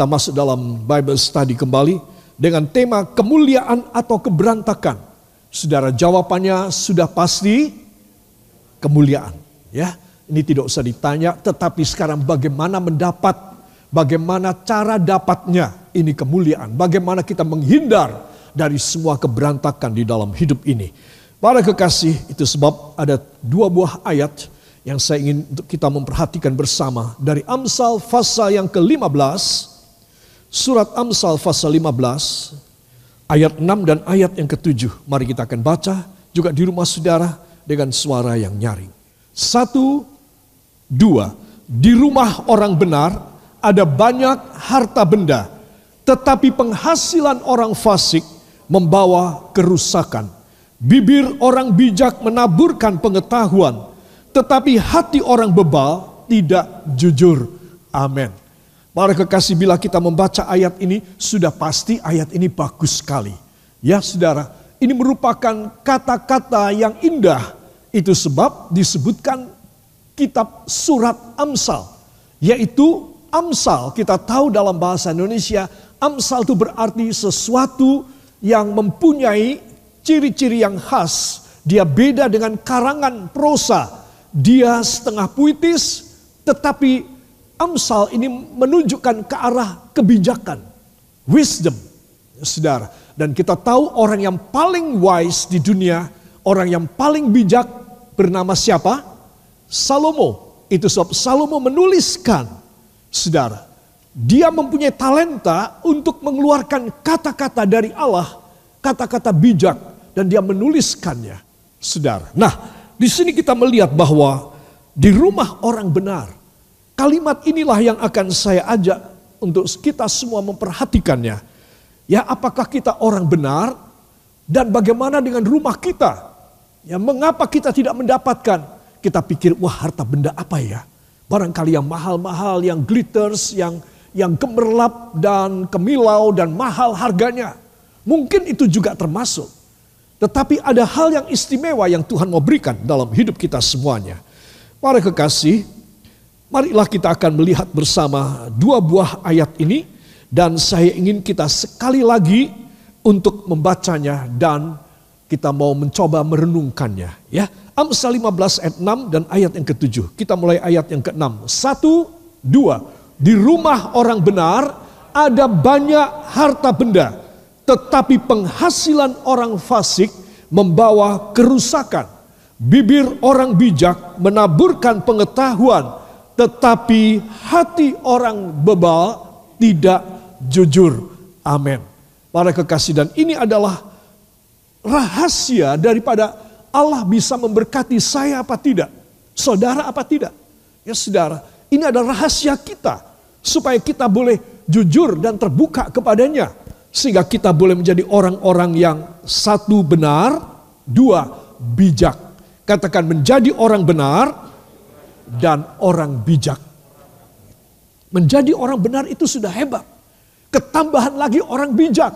kita masuk dalam Bible study kembali dengan tema kemuliaan atau keberantakan. Saudara jawabannya sudah pasti kemuliaan. Ya, ini tidak usah ditanya, tetapi sekarang bagaimana mendapat, bagaimana cara dapatnya ini kemuliaan, bagaimana kita menghindar dari semua keberantakan di dalam hidup ini. Para kekasih, itu sebab ada dua buah ayat yang saya ingin untuk kita memperhatikan bersama dari Amsal pasal yang ke-15 surat Amsal pasal 15 ayat 6 dan ayat yang ke-7 mari kita akan baca juga di rumah saudara dengan suara yang nyaring satu dua di rumah orang benar ada banyak harta benda tetapi penghasilan orang fasik membawa kerusakan. Bibir orang bijak menaburkan pengetahuan, tetapi hati orang bebal tidak jujur. Amin. Para kekasih bila kita membaca ayat ini, sudah pasti ayat ini bagus sekali. Ya saudara, ini merupakan kata-kata yang indah. Itu sebab disebutkan kitab surat Amsal. Yaitu Amsal, kita tahu dalam bahasa Indonesia, Amsal itu berarti sesuatu yang mempunyai ciri-ciri yang khas. Dia beda dengan karangan prosa. Dia setengah puitis, tetapi Amsal ini menunjukkan ke arah kebijakan, wisdom, saudara. Dan kita tahu orang yang paling wise di dunia, orang yang paling bijak bernama siapa? Salomo. Itu sebab Salomo menuliskan, saudara, dia mempunyai talenta untuk mengeluarkan kata-kata dari Allah, kata-kata bijak, dan dia menuliskannya, saudara. Nah, di sini kita melihat bahwa di rumah orang benar, kalimat inilah yang akan saya ajak untuk kita semua memperhatikannya. Ya, apakah kita orang benar dan bagaimana dengan rumah kita? Ya, mengapa kita tidak mendapatkan? Kita pikir, wah harta benda apa ya? Barangkali yang mahal-mahal, yang glitters, yang yang gemerlap dan kemilau dan mahal harganya. Mungkin itu juga termasuk. Tetapi ada hal yang istimewa yang Tuhan mau berikan dalam hidup kita semuanya. Para kekasih, marilah kita akan melihat bersama dua buah ayat ini dan saya ingin kita sekali lagi untuk membacanya dan kita mau mencoba merenungkannya ya. Amsal 15 ayat 6 dan ayat yang ketujuh. Kita mulai ayat yang ke-6. Satu, dua. Di rumah orang benar ada banyak harta benda, tetapi penghasilan orang fasik membawa kerusakan. Bibir orang bijak menaburkan pengetahuan, tetapi hati orang bebal tidak jujur. Amin. Para kekasih dan ini adalah rahasia daripada Allah bisa memberkati saya apa tidak, saudara apa tidak. Ya saudara, ini adalah rahasia kita supaya kita boleh jujur dan terbuka kepadanya sehingga kita boleh menjadi orang-orang yang satu benar, dua bijak. Katakan menjadi orang benar dan orang bijak. Menjadi orang benar itu sudah hebat. Ketambahan lagi orang bijak.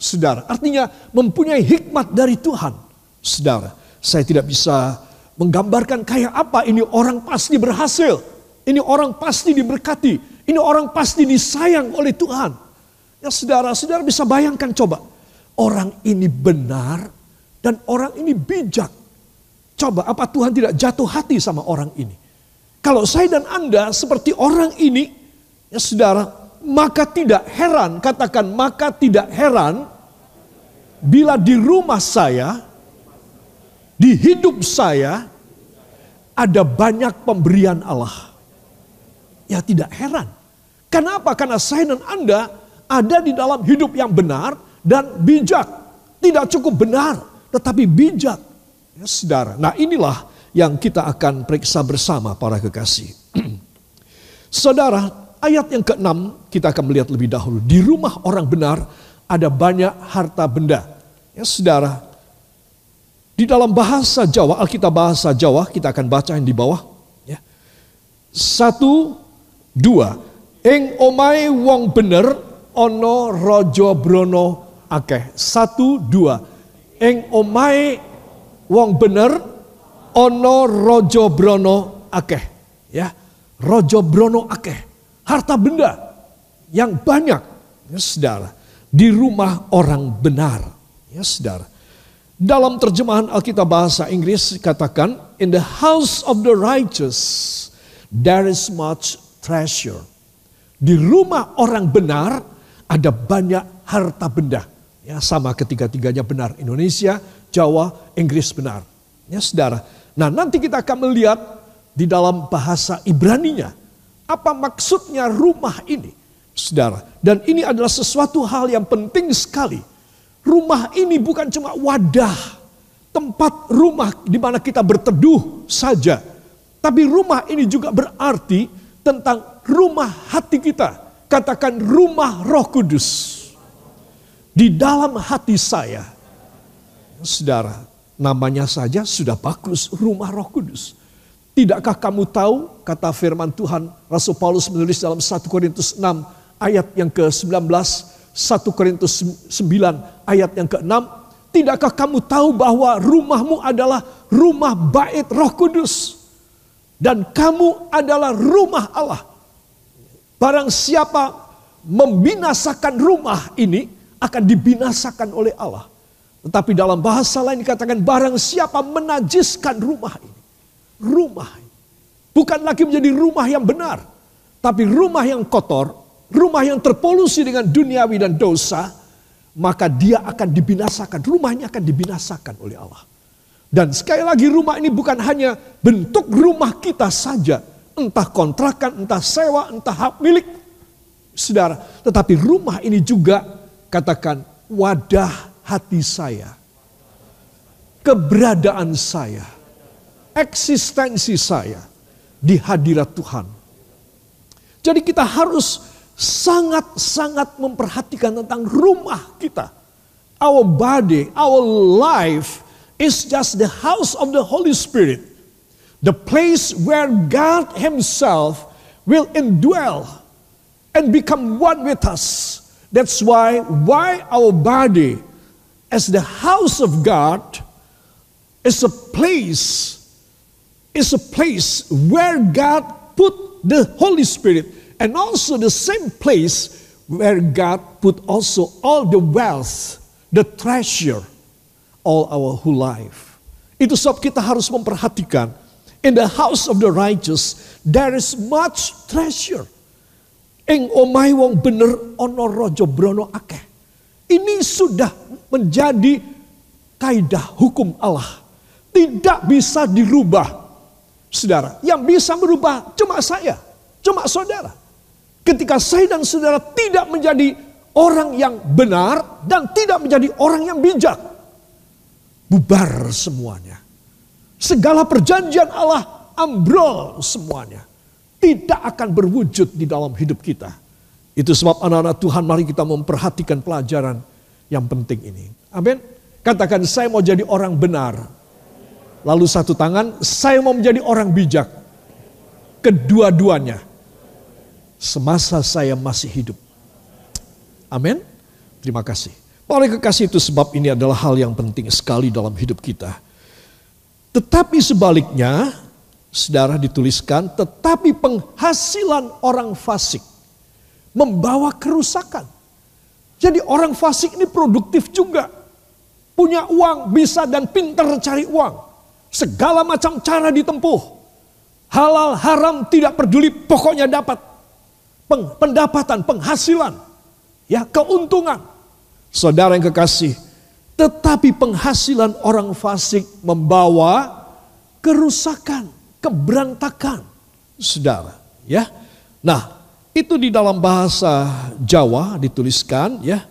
Saudara, artinya mempunyai hikmat dari Tuhan. Saudara, saya tidak bisa menggambarkan kayak apa ini orang pasti berhasil. Ini orang pasti diberkati. Ini orang pasti disayang oleh Tuhan. Ya saudara, saudara bisa bayangkan coba. Orang ini benar dan orang ini bijak. Coba apa Tuhan tidak jatuh hati sama orang ini? Kalau saya dan Anda seperti orang ini, ya saudara, maka tidak heran, katakan maka tidak heran bila di rumah saya, di hidup saya, ada banyak pemberian Allah. Ya tidak heran. Kenapa? Karena saya dan Anda ada di dalam hidup yang benar dan bijak. Tidak cukup benar, tetapi bijak. Ya, saudara. Nah inilah yang kita akan periksa bersama para kekasih. saudara, ayat yang keenam kita akan melihat lebih dahulu. Di rumah orang benar ada banyak harta benda. Ya saudara, di dalam bahasa Jawa, Alkitab bahasa Jawa, kita akan baca yang di bawah. Ya. Satu, dua. Ing omai wong bener ono rojo brono akeh. Satu, dua. Ing omai wong bener ono rojo brono akeh. Ya, rojo brono akeh. Harta benda. yang banyak, ya saudara, di rumah orang benar, ya saudara. Dalam terjemahan Alkitab bahasa Inggris katakan, in the house of the righteous there is much treasure. Di rumah orang benar ada banyak harta benda. Ya, sama ketiga-tiganya benar. Indonesia, Jawa, Inggris benar. Ya, saudara. Nah, nanti kita akan melihat di dalam bahasa Ibraninya apa maksudnya rumah ini, saudara. Dan ini adalah sesuatu hal yang penting sekali Rumah ini bukan cuma wadah, tempat rumah di mana kita berteduh saja. Tapi rumah ini juga berarti tentang rumah hati kita. Katakan rumah roh kudus. Di dalam hati saya. Saudara, namanya saja sudah bagus, rumah roh kudus. Tidakkah kamu tahu, kata firman Tuhan, Rasul Paulus menulis dalam 1 Korintus 6 ayat yang ke-19, 1 Korintus 9 ayat yang ke-6. Tidakkah kamu tahu bahwa rumahmu adalah rumah bait roh kudus. Dan kamu adalah rumah Allah. Barang siapa membinasakan rumah ini akan dibinasakan oleh Allah. Tetapi dalam bahasa lain dikatakan barang siapa menajiskan rumah ini. Rumah ini. Bukan lagi menjadi rumah yang benar. Tapi rumah yang kotor rumah yang terpolusi dengan duniawi dan dosa, maka dia akan dibinasakan. Rumahnya akan dibinasakan oleh Allah. Dan sekali lagi rumah ini bukan hanya bentuk rumah kita saja. Entah kontrakan, entah sewa, entah hak milik. Saudara, tetapi rumah ini juga katakan wadah hati saya. Keberadaan saya. Eksistensi saya di hadirat Tuhan. Jadi kita harus sangat-sangat memperhatikan tentang rumah kita. Our body, our life is just the house of the Holy Spirit. The place where God Himself will indwell and become one with us. That's why, why our body as the house of God is a place, is a place where God put the Holy Spirit And also the same place where God put also all the wealth, the treasure, all our whole life. Itu sebab kita harus memperhatikan in the house of the righteous there is much treasure. Ing omai wong bener ono rojo brono akeh. Ini sudah menjadi kaidah hukum Allah. Tidak bisa dirubah. Saudara, yang bisa merubah cuma saya, cuma saudara. Ketika saya dan saudara tidak menjadi orang yang benar dan tidak menjadi orang yang bijak. Bubar semuanya. Segala perjanjian Allah ambrol semuanya. Tidak akan berwujud di dalam hidup kita. Itu sebab anak-anak Tuhan mari kita memperhatikan pelajaran yang penting ini. Amin. Katakan saya mau jadi orang benar. Lalu satu tangan, saya mau menjadi orang bijak. Kedua-duanya semasa saya masih hidup. Amin. Terima kasih. Oleh kekasih itu sebab ini adalah hal yang penting sekali dalam hidup kita. Tetapi sebaliknya, saudara dituliskan, tetapi penghasilan orang fasik membawa kerusakan. Jadi orang fasik ini produktif juga. Punya uang, bisa dan pintar cari uang. Segala macam cara ditempuh. Halal, haram, tidak peduli, pokoknya dapat pendapatan, penghasilan, ya keuntungan. Saudara yang kekasih, tetapi penghasilan orang fasik membawa kerusakan, keberantakan. Saudara, ya. Nah, itu di dalam bahasa Jawa dituliskan ya.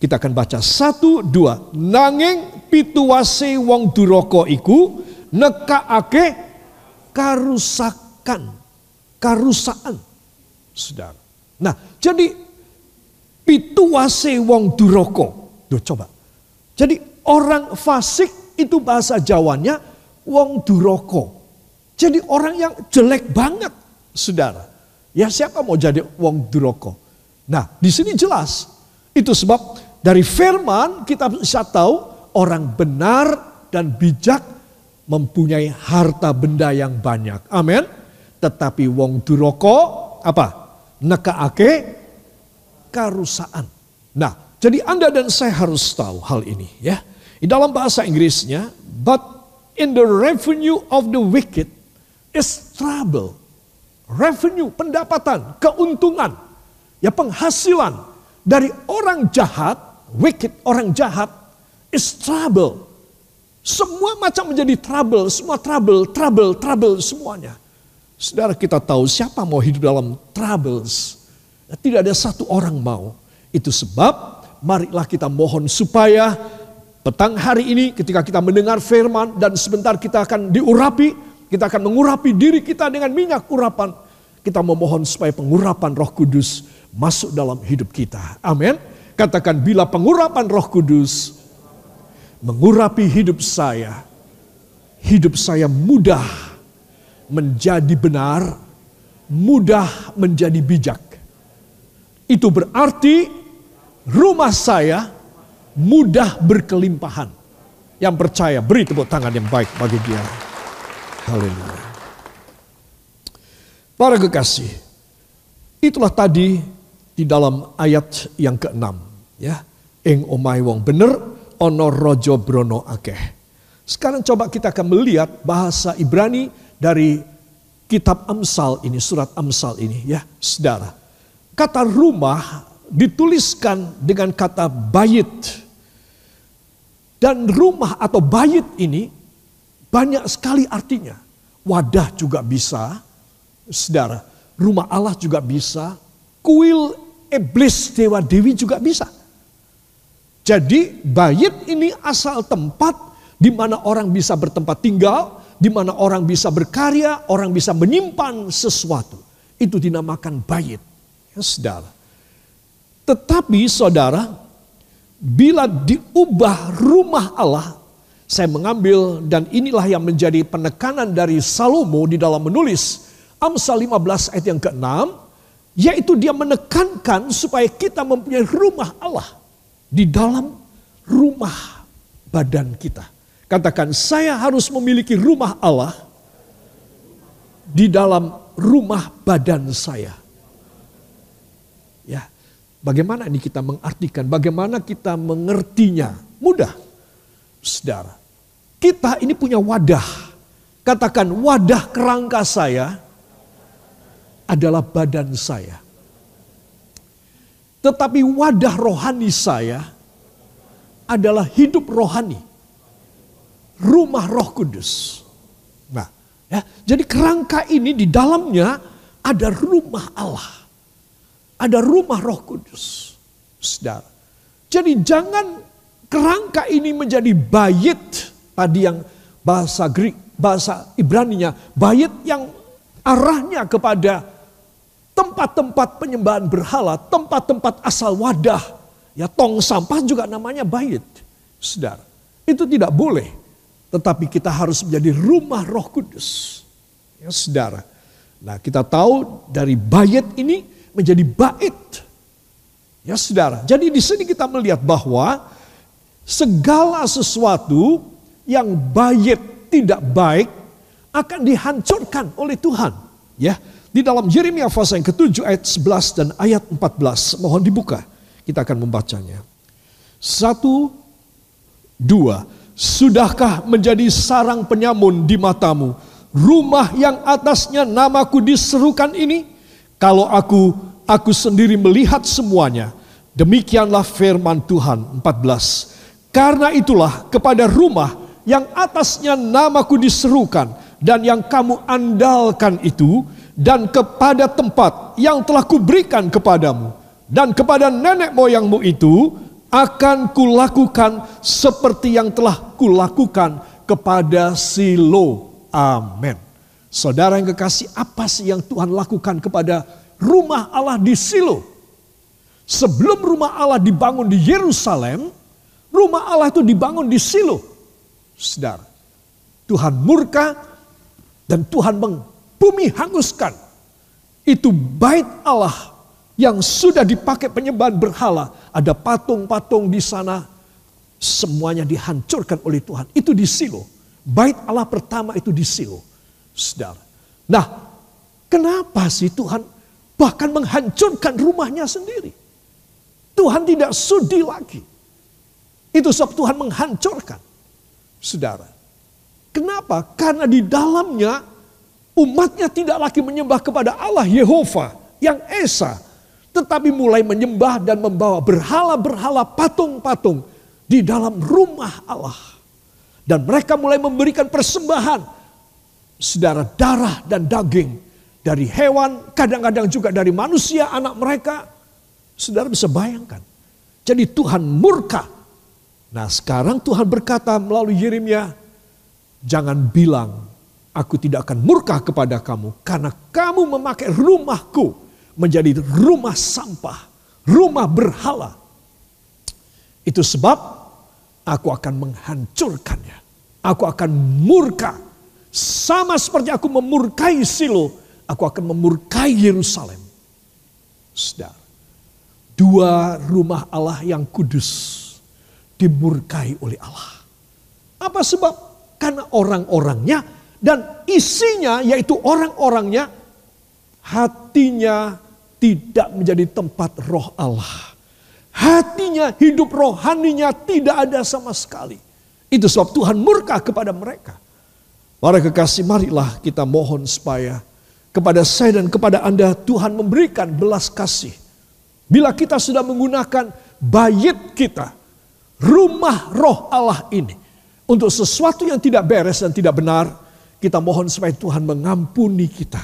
Kita akan baca satu dua. Nanging pituwase wong duroko iku nekaake karusakan, karusaan saudara. Nah, jadi pituwase wong duroko. Duh, coba. Jadi orang fasik itu bahasa Jawanya wong duroko. Jadi orang yang jelek banget, saudara. Ya siapa mau jadi wong duroko? Nah, di sini jelas. Itu sebab dari firman kita bisa tahu orang benar dan bijak mempunyai harta benda yang banyak. Amin. Tetapi wong duroko apa? nekaake karusaan. Nah, jadi Anda dan saya harus tahu hal ini ya. Di dalam bahasa Inggrisnya, but in the revenue of the wicked is trouble. Revenue, pendapatan, keuntungan, ya penghasilan dari orang jahat, wicked, orang jahat, is trouble. Semua macam menjadi trouble, semua trouble, trouble, trouble semuanya. Saudara kita tahu siapa mau hidup dalam troubles. Tidak ada satu orang mau. Itu sebab marilah kita mohon supaya petang hari ini ketika kita mendengar firman dan sebentar kita akan diurapi, kita akan mengurapi diri kita dengan minyak urapan. Kita memohon supaya pengurapan roh kudus masuk dalam hidup kita. Amin. Katakan bila pengurapan roh kudus mengurapi hidup saya, hidup saya mudah menjadi benar, mudah menjadi bijak. Itu berarti rumah saya mudah berkelimpahan. Yang percaya beri tepuk tangan yang baik bagi dia. Haleluya. Para kekasih, itulah tadi di dalam ayat yang keenam, ya. Eng omai wong bener, ono rojo brono akeh. Sekarang coba kita akan melihat bahasa Ibrani dari kitab Amsal ini, surat Amsal ini ya, saudara. Kata rumah dituliskan dengan kata bayit. Dan rumah atau bayit ini banyak sekali artinya. Wadah juga bisa, saudara. Rumah Allah juga bisa. Kuil iblis dewa dewi juga bisa. Jadi bayit ini asal tempat di mana orang bisa bertempat tinggal, di mana orang bisa berkarya, orang bisa menyimpan sesuatu. Itu dinamakan bayit ya saudara. Tetapi saudara, bila diubah rumah Allah, saya mengambil dan inilah yang menjadi penekanan dari Salomo di dalam menulis Amsal 15 ayat yang ke-6, yaitu dia menekankan supaya kita mempunyai rumah Allah di dalam rumah badan kita. Katakan, saya harus memiliki rumah Allah di dalam rumah badan saya. Ya, bagaimana ini kita mengartikan? Bagaimana kita mengertinya? Mudah, saudara. Kita ini punya wadah. Katakan wadah kerangka saya adalah badan saya. Tetapi wadah rohani saya adalah hidup rohani. Rumah roh kudus. Nah, ya, jadi kerangka ini di dalamnya ada rumah Allah. Ada rumah roh kudus. Saudara. Jadi jangan kerangka ini menjadi bayit. Tadi yang bahasa Greek, bahasa Ibraninya. Bayit yang arahnya kepada tempat-tempat penyembahan berhala, tempat-tempat asal wadah. Ya tong sampah juga namanya bayit. Saudara. Itu tidak boleh. Tetapi kita harus menjadi rumah roh kudus. Ya saudara. Nah kita tahu dari bayit ini menjadi bait. Ya saudara, jadi di sini kita melihat bahwa segala sesuatu yang baik tidak baik akan dihancurkan oleh Tuhan. Ya, di dalam Yeremia pasal yang ke-7 ayat 11 dan ayat 14, mohon dibuka. Kita akan membacanya. Satu, dua. Sudahkah menjadi sarang penyamun di matamu? Rumah yang atasnya namaku diserukan ini? Kalau aku, aku sendiri melihat semuanya. Demikianlah firman Tuhan 14. Karena itulah kepada rumah yang atasnya namaku diserukan dan yang kamu andalkan itu dan kepada tempat yang telah kuberikan kepadamu dan kepada nenek moyangmu itu akan kulakukan seperti yang telah kulakukan kepada Silo. Amin. Saudara yang kekasih, apa sih yang Tuhan lakukan kepada rumah Allah di Silo? Sebelum rumah Allah dibangun di Yerusalem, rumah Allah itu dibangun di Silo. Saudara, Tuhan murka dan Tuhan bumi hanguskan. Itu bait Allah yang sudah dipakai penyembahan berhala. Ada patung-patung di sana. Semuanya dihancurkan oleh Tuhan. Itu di Silo. Bait Allah pertama itu di Silo. Saudara. Nah, kenapa sih Tuhan bahkan menghancurkan rumahnya sendiri. Tuhan tidak sudi lagi. Itu sebab Tuhan menghancurkan. Saudara. Kenapa? Karena di dalamnya umatnya tidak lagi menyembah kepada Allah Yehova yang Esa. Tetapi mulai menyembah dan membawa berhala-berhala patung-patung di dalam rumah Allah. Dan mereka mulai memberikan persembahan. Saudara darah dan daging dari hewan, kadang-kadang juga dari manusia anak mereka. Saudara bisa bayangkan. Jadi Tuhan murka. Nah sekarang Tuhan berkata melalui Yeremia, jangan bilang aku tidak akan murka kepada kamu karena kamu memakai rumahku menjadi rumah sampah, rumah berhala. Itu sebab aku akan menghancurkannya. Aku akan murka. Sama seperti aku memurkai Silo, aku akan memurkai Yerusalem. Saudara, dua rumah Allah yang kudus dimurkai oleh Allah. Apa sebab? Karena orang-orangnya dan isinya yaitu orang-orangnya hatinya tidak menjadi tempat roh Allah. Hatinya, hidup rohaninya tidak ada sama sekali. Itu sebab Tuhan murka kepada mereka. Para kekasih marilah kita mohon supaya kepada saya dan kepada Anda Tuhan memberikan belas kasih. Bila kita sudah menggunakan bayit kita, rumah roh Allah ini untuk sesuatu yang tidak beres dan tidak benar, kita mohon supaya Tuhan mengampuni kita.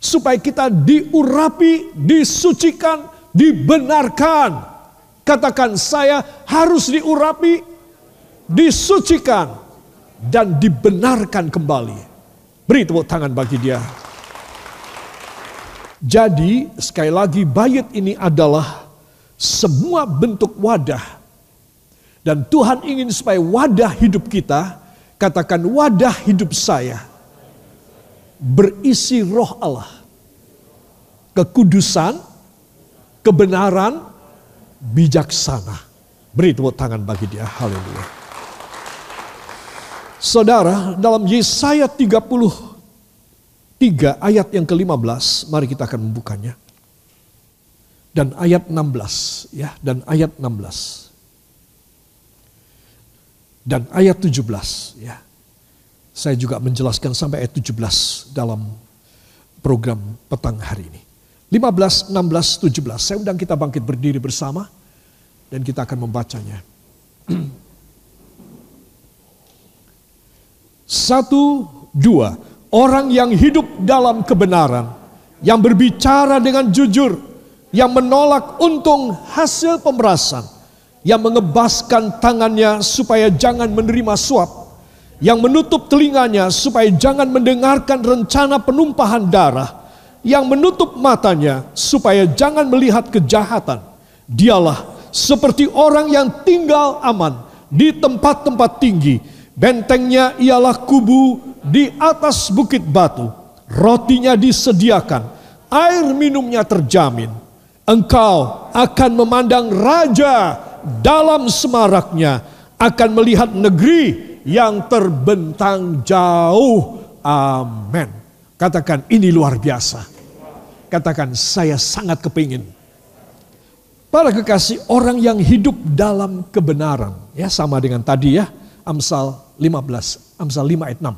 Supaya kita diurapi, disucikan, dibenarkan. Katakan saya harus diurapi, disucikan, dan dibenarkan kembali. Beri tepuk tangan bagi dia. Jadi sekali lagi bayat ini adalah semua bentuk wadah. Dan Tuhan ingin supaya wadah hidup kita, katakan wadah hidup saya berisi roh Allah. Kekudusan, kebenaran, bijaksana. Beri tepuk tangan bagi dia. Haleluya. Saudara, dalam Yesaya 33 ayat yang ke-15, mari kita akan membukanya. Dan ayat 16, ya, dan ayat 16. Dan ayat 17, ya. Saya juga menjelaskan sampai ayat 17 dalam program petang hari ini. 15, 16, 17. Saya undang kita bangkit berdiri bersama dan kita akan membacanya. Satu, dua. Orang yang hidup dalam kebenaran, yang berbicara dengan jujur, yang menolak untung hasil pemerasan, yang mengebaskan tangannya supaya jangan menerima suap, yang menutup telinganya supaya jangan mendengarkan rencana penumpahan darah, yang menutup matanya supaya jangan melihat kejahatan. Dialah seperti orang yang tinggal aman di tempat-tempat tinggi. Bentengnya ialah kubu di atas bukit batu. Rotinya disediakan, air minumnya terjamin. Engkau akan memandang raja dalam semaraknya, akan melihat negeri yang terbentang jauh. Amin. Katakan ini luar biasa. Katakan saya sangat kepingin. Para kekasih orang yang hidup dalam kebenaran. Ya sama dengan tadi ya. Amsal 15. Amsal 5 ayat 6.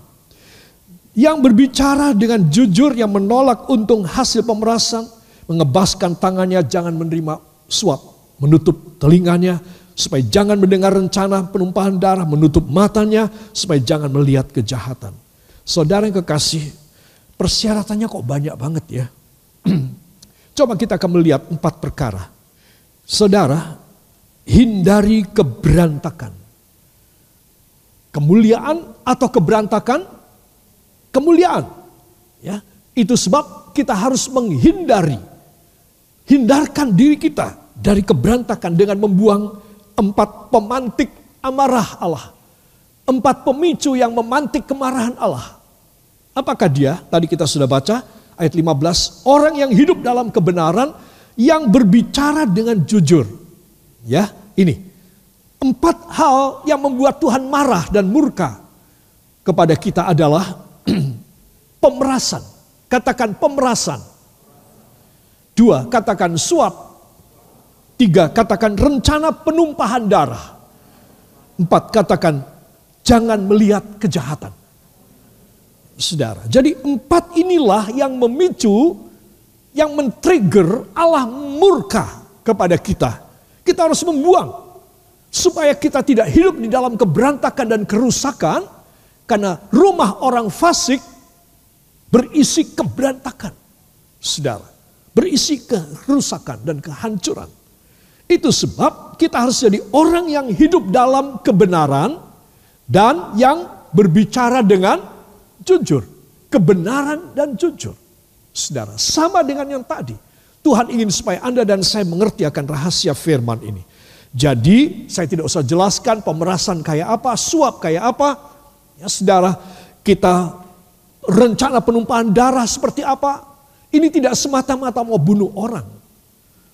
Yang berbicara dengan jujur yang menolak untung hasil pemerasan. Mengebaskan tangannya jangan menerima suap. Menutup telinganya supaya jangan mendengar rencana penumpahan darah, menutup matanya supaya jangan melihat kejahatan. Saudara yang kekasih, persyaratannya kok banyak banget ya. Coba kita akan melihat empat perkara. Saudara, hindari keberantakan. Kemuliaan atau keberantakan? Kemuliaan. Ya, itu sebab kita harus menghindari hindarkan diri kita dari keberantakan dengan membuang Empat pemantik amarah Allah. Empat pemicu yang memantik kemarahan Allah. Apakah dia? Tadi kita sudah baca ayat 15. Orang yang hidup dalam kebenaran yang berbicara dengan jujur. Ya, ini. Empat hal yang membuat Tuhan marah dan murka kepada kita adalah pemerasan. Katakan pemerasan. Dua, katakan suap. Tiga, katakan rencana penumpahan darah. Empat, katakan jangan melihat kejahatan. Saudara, jadi empat inilah yang memicu, yang men-trigger Allah murka kepada kita. Kita harus membuang. Supaya kita tidak hidup di dalam keberantakan dan kerusakan. Karena rumah orang fasik berisi keberantakan. Saudara, berisi kerusakan dan kehancuran. Itu sebab kita harus jadi orang yang hidup dalam kebenaran dan yang berbicara dengan jujur. Kebenaran dan jujur. Saudara, sama dengan yang tadi. Tuhan ingin supaya Anda dan saya mengerti akan rahasia firman ini. Jadi saya tidak usah jelaskan pemerasan kayak apa, suap kayak apa. Ya saudara, kita rencana penumpahan darah seperti apa. Ini tidak semata-mata mau bunuh orang.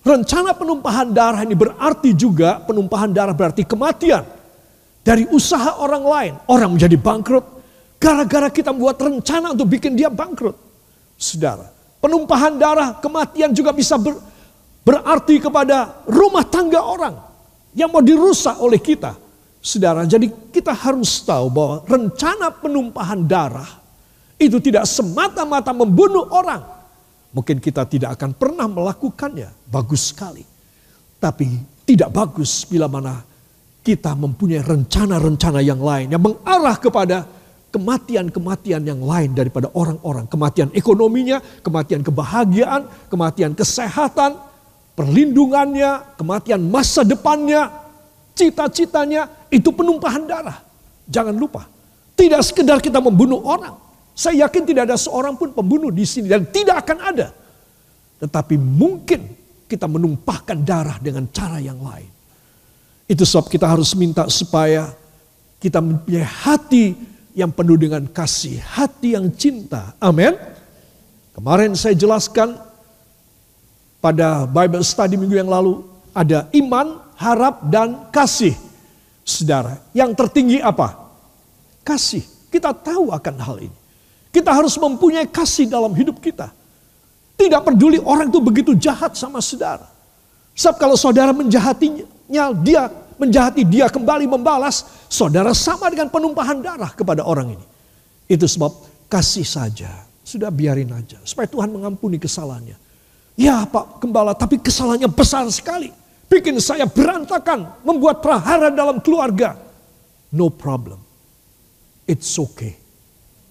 Rencana penumpahan darah ini berarti juga penumpahan darah berarti kematian. Dari usaha orang lain, orang menjadi bangkrut. Gara-gara kita membuat rencana untuk bikin dia bangkrut. Saudara, penumpahan darah, kematian juga bisa ber, berarti kepada rumah tangga orang yang mau dirusak oleh kita. Saudara, jadi kita harus tahu bahwa rencana penumpahan darah itu tidak semata-mata membunuh orang. Mungkin kita tidak akan pernah melakukannya, bagus sekali. Tapi tidak bagus bila mana kita mempunyai rencana-rencana yang lain yang mengarah kepada kematian-kematian yang lain daripada orang-orang. Kematian ekonominya, kematian kebahagiaan, kematian kesehatan, perlindungannya, kematian masa depannya, cita-citanya, itu penumpahan darah. Jangan lupa, tidak sekedar kita membunuh orang. Saya yakin tidak ada seorang pun pembunuh di sini dan tidak akan ada. Tetapi mungkin kita menumpahkan darah dengan cara yang lain. Itu sebab kita harus minta supaya kita mempunyai hati yang penuh dengan kasih, hati yang cinta. Amin. Kemarin saya jelaskan pada Bible study minggu yang lalu ada iman, harap dan kasih. Saudara, yang tertinggi apa? Kasih. Kita tahu akan hal ini. Kita harus mempunyai kasih dalam hidup kita. Tidak peduli orang itu begitu jahat sama saudara. Sebab kalau saudara menjahatinya, dia menjahati dia kembali membalas, saudara sama dengan penumpahan darah kepada orang ini. Itu sebab kasih saja. Sudah biarin aja. Supaya Tuhan mengampuni kesalahannya. Ya Pak Gembala, tapi kesalahannya besar sekali. Bikin saya berantakan, membuat prahara dalam keluarga. No problem. It's okay.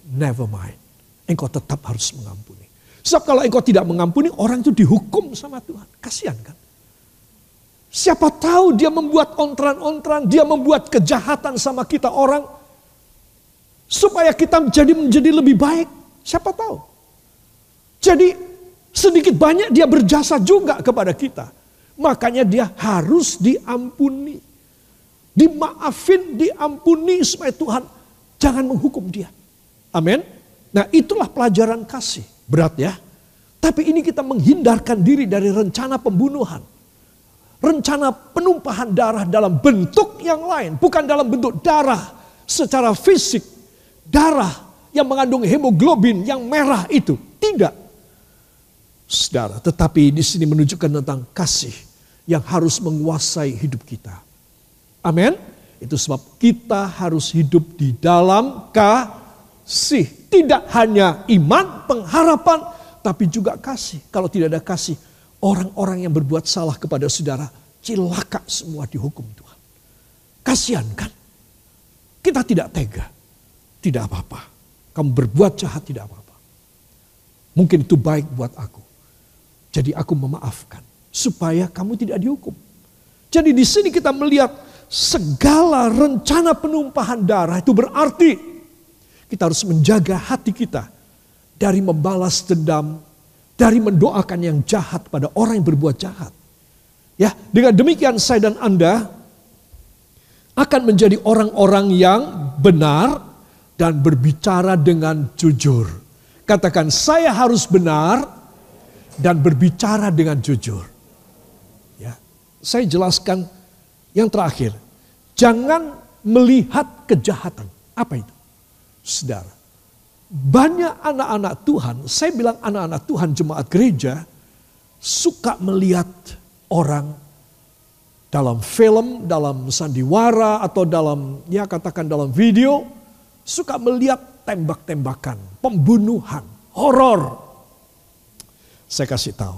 Never mind. Engkau tetap harus mengampuni. Sebab kalau engkau tidak mengampuni, orang itu dihukum sama Tuhan. Kasihan kan? Siapa tahu dia membuat ontran-ontran, dia membuat kejahatan sama kita orang. Supaya kita menjadi menjadi lebih baik. Siapa tahu? Jadi Sedikit banyak dia berjasa juga kepada kita. Makanya dia harus diampuni. Dimaafin, diampuni supaya Tuhan jangan menghukum dia. Amin. Nah itulah pelajaran kasih. Berat ya. Tapi ini kita menghindarkan diri dari rencana pembunuhan. Rencana penumpahan darah dalam bentuk yang lain. Bukan dalam bentuk darah secara fisik. Darah yang mengandung hemoglobin yang merah itu. Tidak saudara. Tetapi di sini menunjukkan tentang kasih yang harus menguasai hidup kita. Amin. Itu sebab kita harus hidup di dalam kasih. Tidak hanya iman, pengharapan, tapi juga kasih. Kalau tidak ada kasih, orang-orang yang berbuat salah kepada saudara, cilaka semua dihukum Tuhan. Kasihan kan? Kita tidak tega. Tidak apa-apa. Kamu berbuat jahat tidak apa-apa. Mungkin itu baik buat aku. Jadi aku memaafkan supaya kamu tidak dihukum. Jadi di sini kita melihat segala rencana penumpahan darah itu berarti kita harus menjaga hati kita dari membalas dendam, dari mendoakan yang jahat pada orang yang berbuat jahat. Ya, dengan demikian saya dan Anda akan menjadi orang-orang yang benar dan berbicara dengan jujur. Katakan saya harus benar dan berbicara dengan jujur. Ya, saya jelaskan yang terakhir. Jangan melihat kejahatan. Apa itu? Saudara, banyak anak-anak Tuhan, saya bilang anak-anak Tuhan jemaat gereja, suka melihat orang dalam film, dalam sandiwara atau dalam ya katakan dalam video suka melihat tembak-tembakan, pembunuhan, horor. Saya kasih tahu.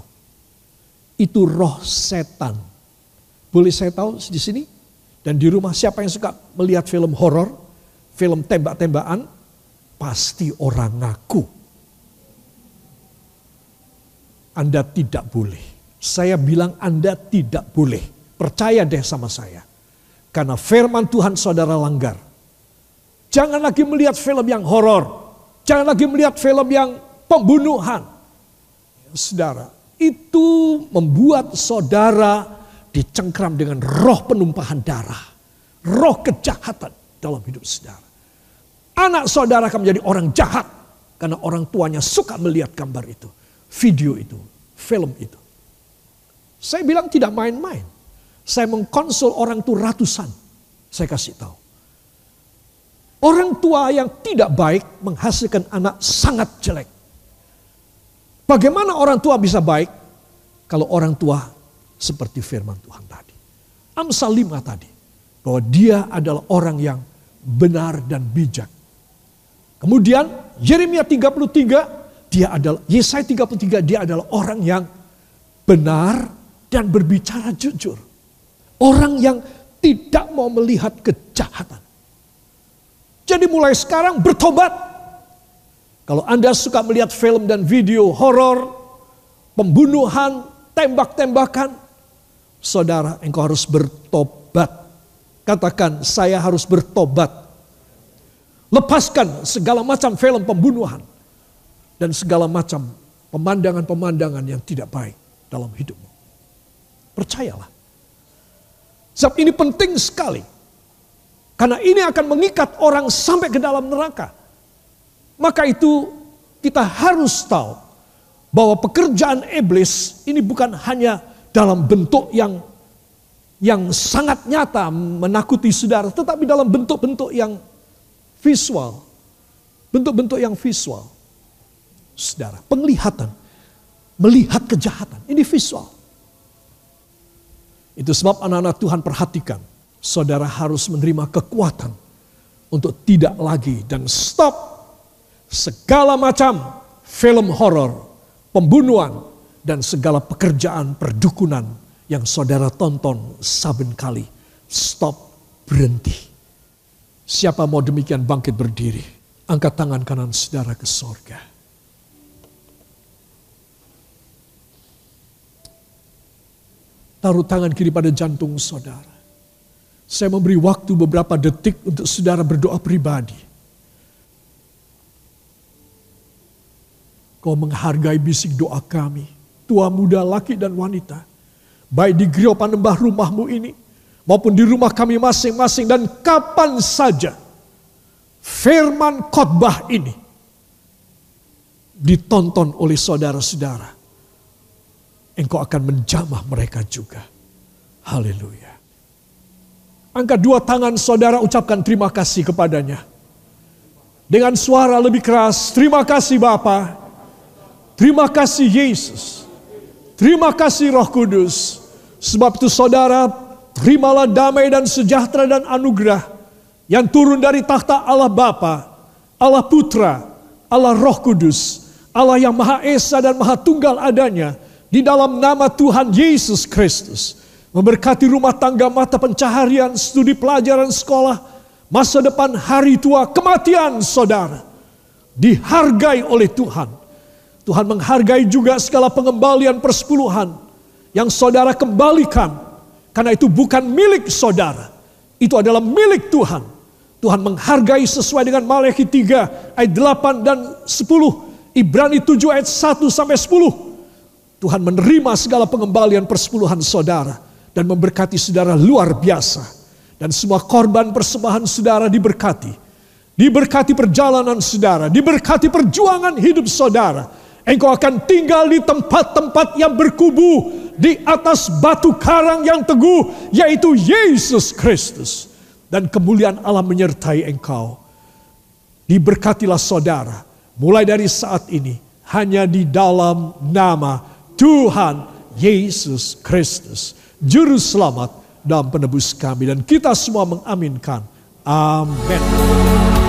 Itu roh setan. Boleh saya tahu di sini? Dan di rumah siapa yang suka melihat film horor, film tembak-tembakan? Pasti orang ngaku. Anda tidak boleh. Saya bilang Anda tidak boleh. Percaya deh sama saya. Karena firman Tuhan saudara langgar. Jangan lagi melihat film yang horor. Jangan lagi melihat film yang pembunuhan. Saudara, itu membuat saudara dicengkram dengan roh penumpahan darah. Roh kejahatan dalam hidup saudara. Anak saudara akan menjadi orang jahat. Karena orang tuanya suka melihat gambar itu. Video itu. Film itu. Saya bilang tidak main-main. Saya mengkonsul orang itu ratusan. Saya kasih tahu. Orang tua yang tidak baik menghasilkan anak sangat jelek. Bagaimana orang tua bisa baik kalau orang tua seperti firman Tuhan tadi. Amsal 5 tadi. Bahwa dia adalah orang yang benar dan bijak. Kemudian Yeremia 33 dia adalah Yesaya 33 dia adalah orang yang benar dan berbicara jujur. Orang yang tidak mau melihat kejahatan. Jadi mulai sekarang bertobat. Kalau Anda suka melihat film dan video horor, pembunuhan, tembak-tembakan, saudara, engkau harus bertobat. Katakan, saya harus bertobat. Lepaskan segala macam film pembunuhan dan segala macam pemandangan-pemandangan yang tidak baik dalam hidupmu. Percayalah. Sebab ini penting sekali karena ini akan mengikat orang sampai ke dalam neraka. Maka itu kita harus tahu bahwa pekerjaan iblis ini bukan hanya dalam bentuk yang yang sangat nyata menakuti saudara, tetapi dalam bentuk-bentuk yang visual. Bentuk-bentuk yang visual. Saudara, penglihatan. Melihat kejahatan, ini visual. Itu sebab anak-anak Tuhan perhatikan saudara harus menerima kekuatan untuk tidak lagi dan stop segala macam film horor, pembunuhan, dan segala pekerjaan perdukunan yang saudara tonton saben kali. Stop, berhenti. Siapa mau demikian bangkit berdiri? Angkat tangan kanan saudara ke sorga. Taruh tangan kiri pada jantung saudara. Saya memberi waktu beberapa detik untuk saudara berdoa pribadi. Kau menghargai bisik doa kami, tua muda, laki dan wanita. Baik di gereja panembah rumahmu ini, maupun di rumah kami masing-masing dan kapan saja firman khotbah ini ditonton oleh saudara-saudara. Engkau akan menjamah mereka juga. Haleluya. Angkat dua tangan saudara ucapkan terima kasih kepadanya. Dengan suara lebih keras, terima kasih Bapa. Terima kasih Yesus. Terima kasih Roh Kudus. Sebab itu saudara, terimalah damai dan sejahtera dan anugerah yang turun dari takhta Allah Bapa, Allah Putra, Allah Roh Kudus, Allah yang Maha Esa dan Maha Tunggal adanya di dalam nama Tuhan Yesus Kristus memberkati rumah tangga mata pencaharian, studi pelajaran sekolah, masa depan hari tua, kematian saudara. Dihargai oleh Tuhan. Tuhan menghargai juga segala pengembalian persepuluhan yang saudara kembalikan. Karena itu bukan milik saudara. Itu adalah milik Tuhan. Tuhan menghargai sesuai dengan Maleakhi 3 ayat 8 dan 10. Ibrani 7 ayat 1 sampai 10. Tuhan menerima segala pengembalian persepuluhan saudara dan memberkati saudara luar biasa. Dan semua korban persembahan saudara diberkati. Diberkati perjalanan saudara, diberkati perjuangan hidup saudara. Engkau akan tinggal di tempat-tempat yang berkubu di atas batu karang yang teguh, yaitu Yesus Kristus. Dan kemuliaan Allah menyertai engkau. Diberkatilah saudara, mulai dari saat ini hanya di dalam nama Tuhan Yesus Kristus, Juru Selamat dan Penebus kami. Dan kita semua mengaminkan. Amin.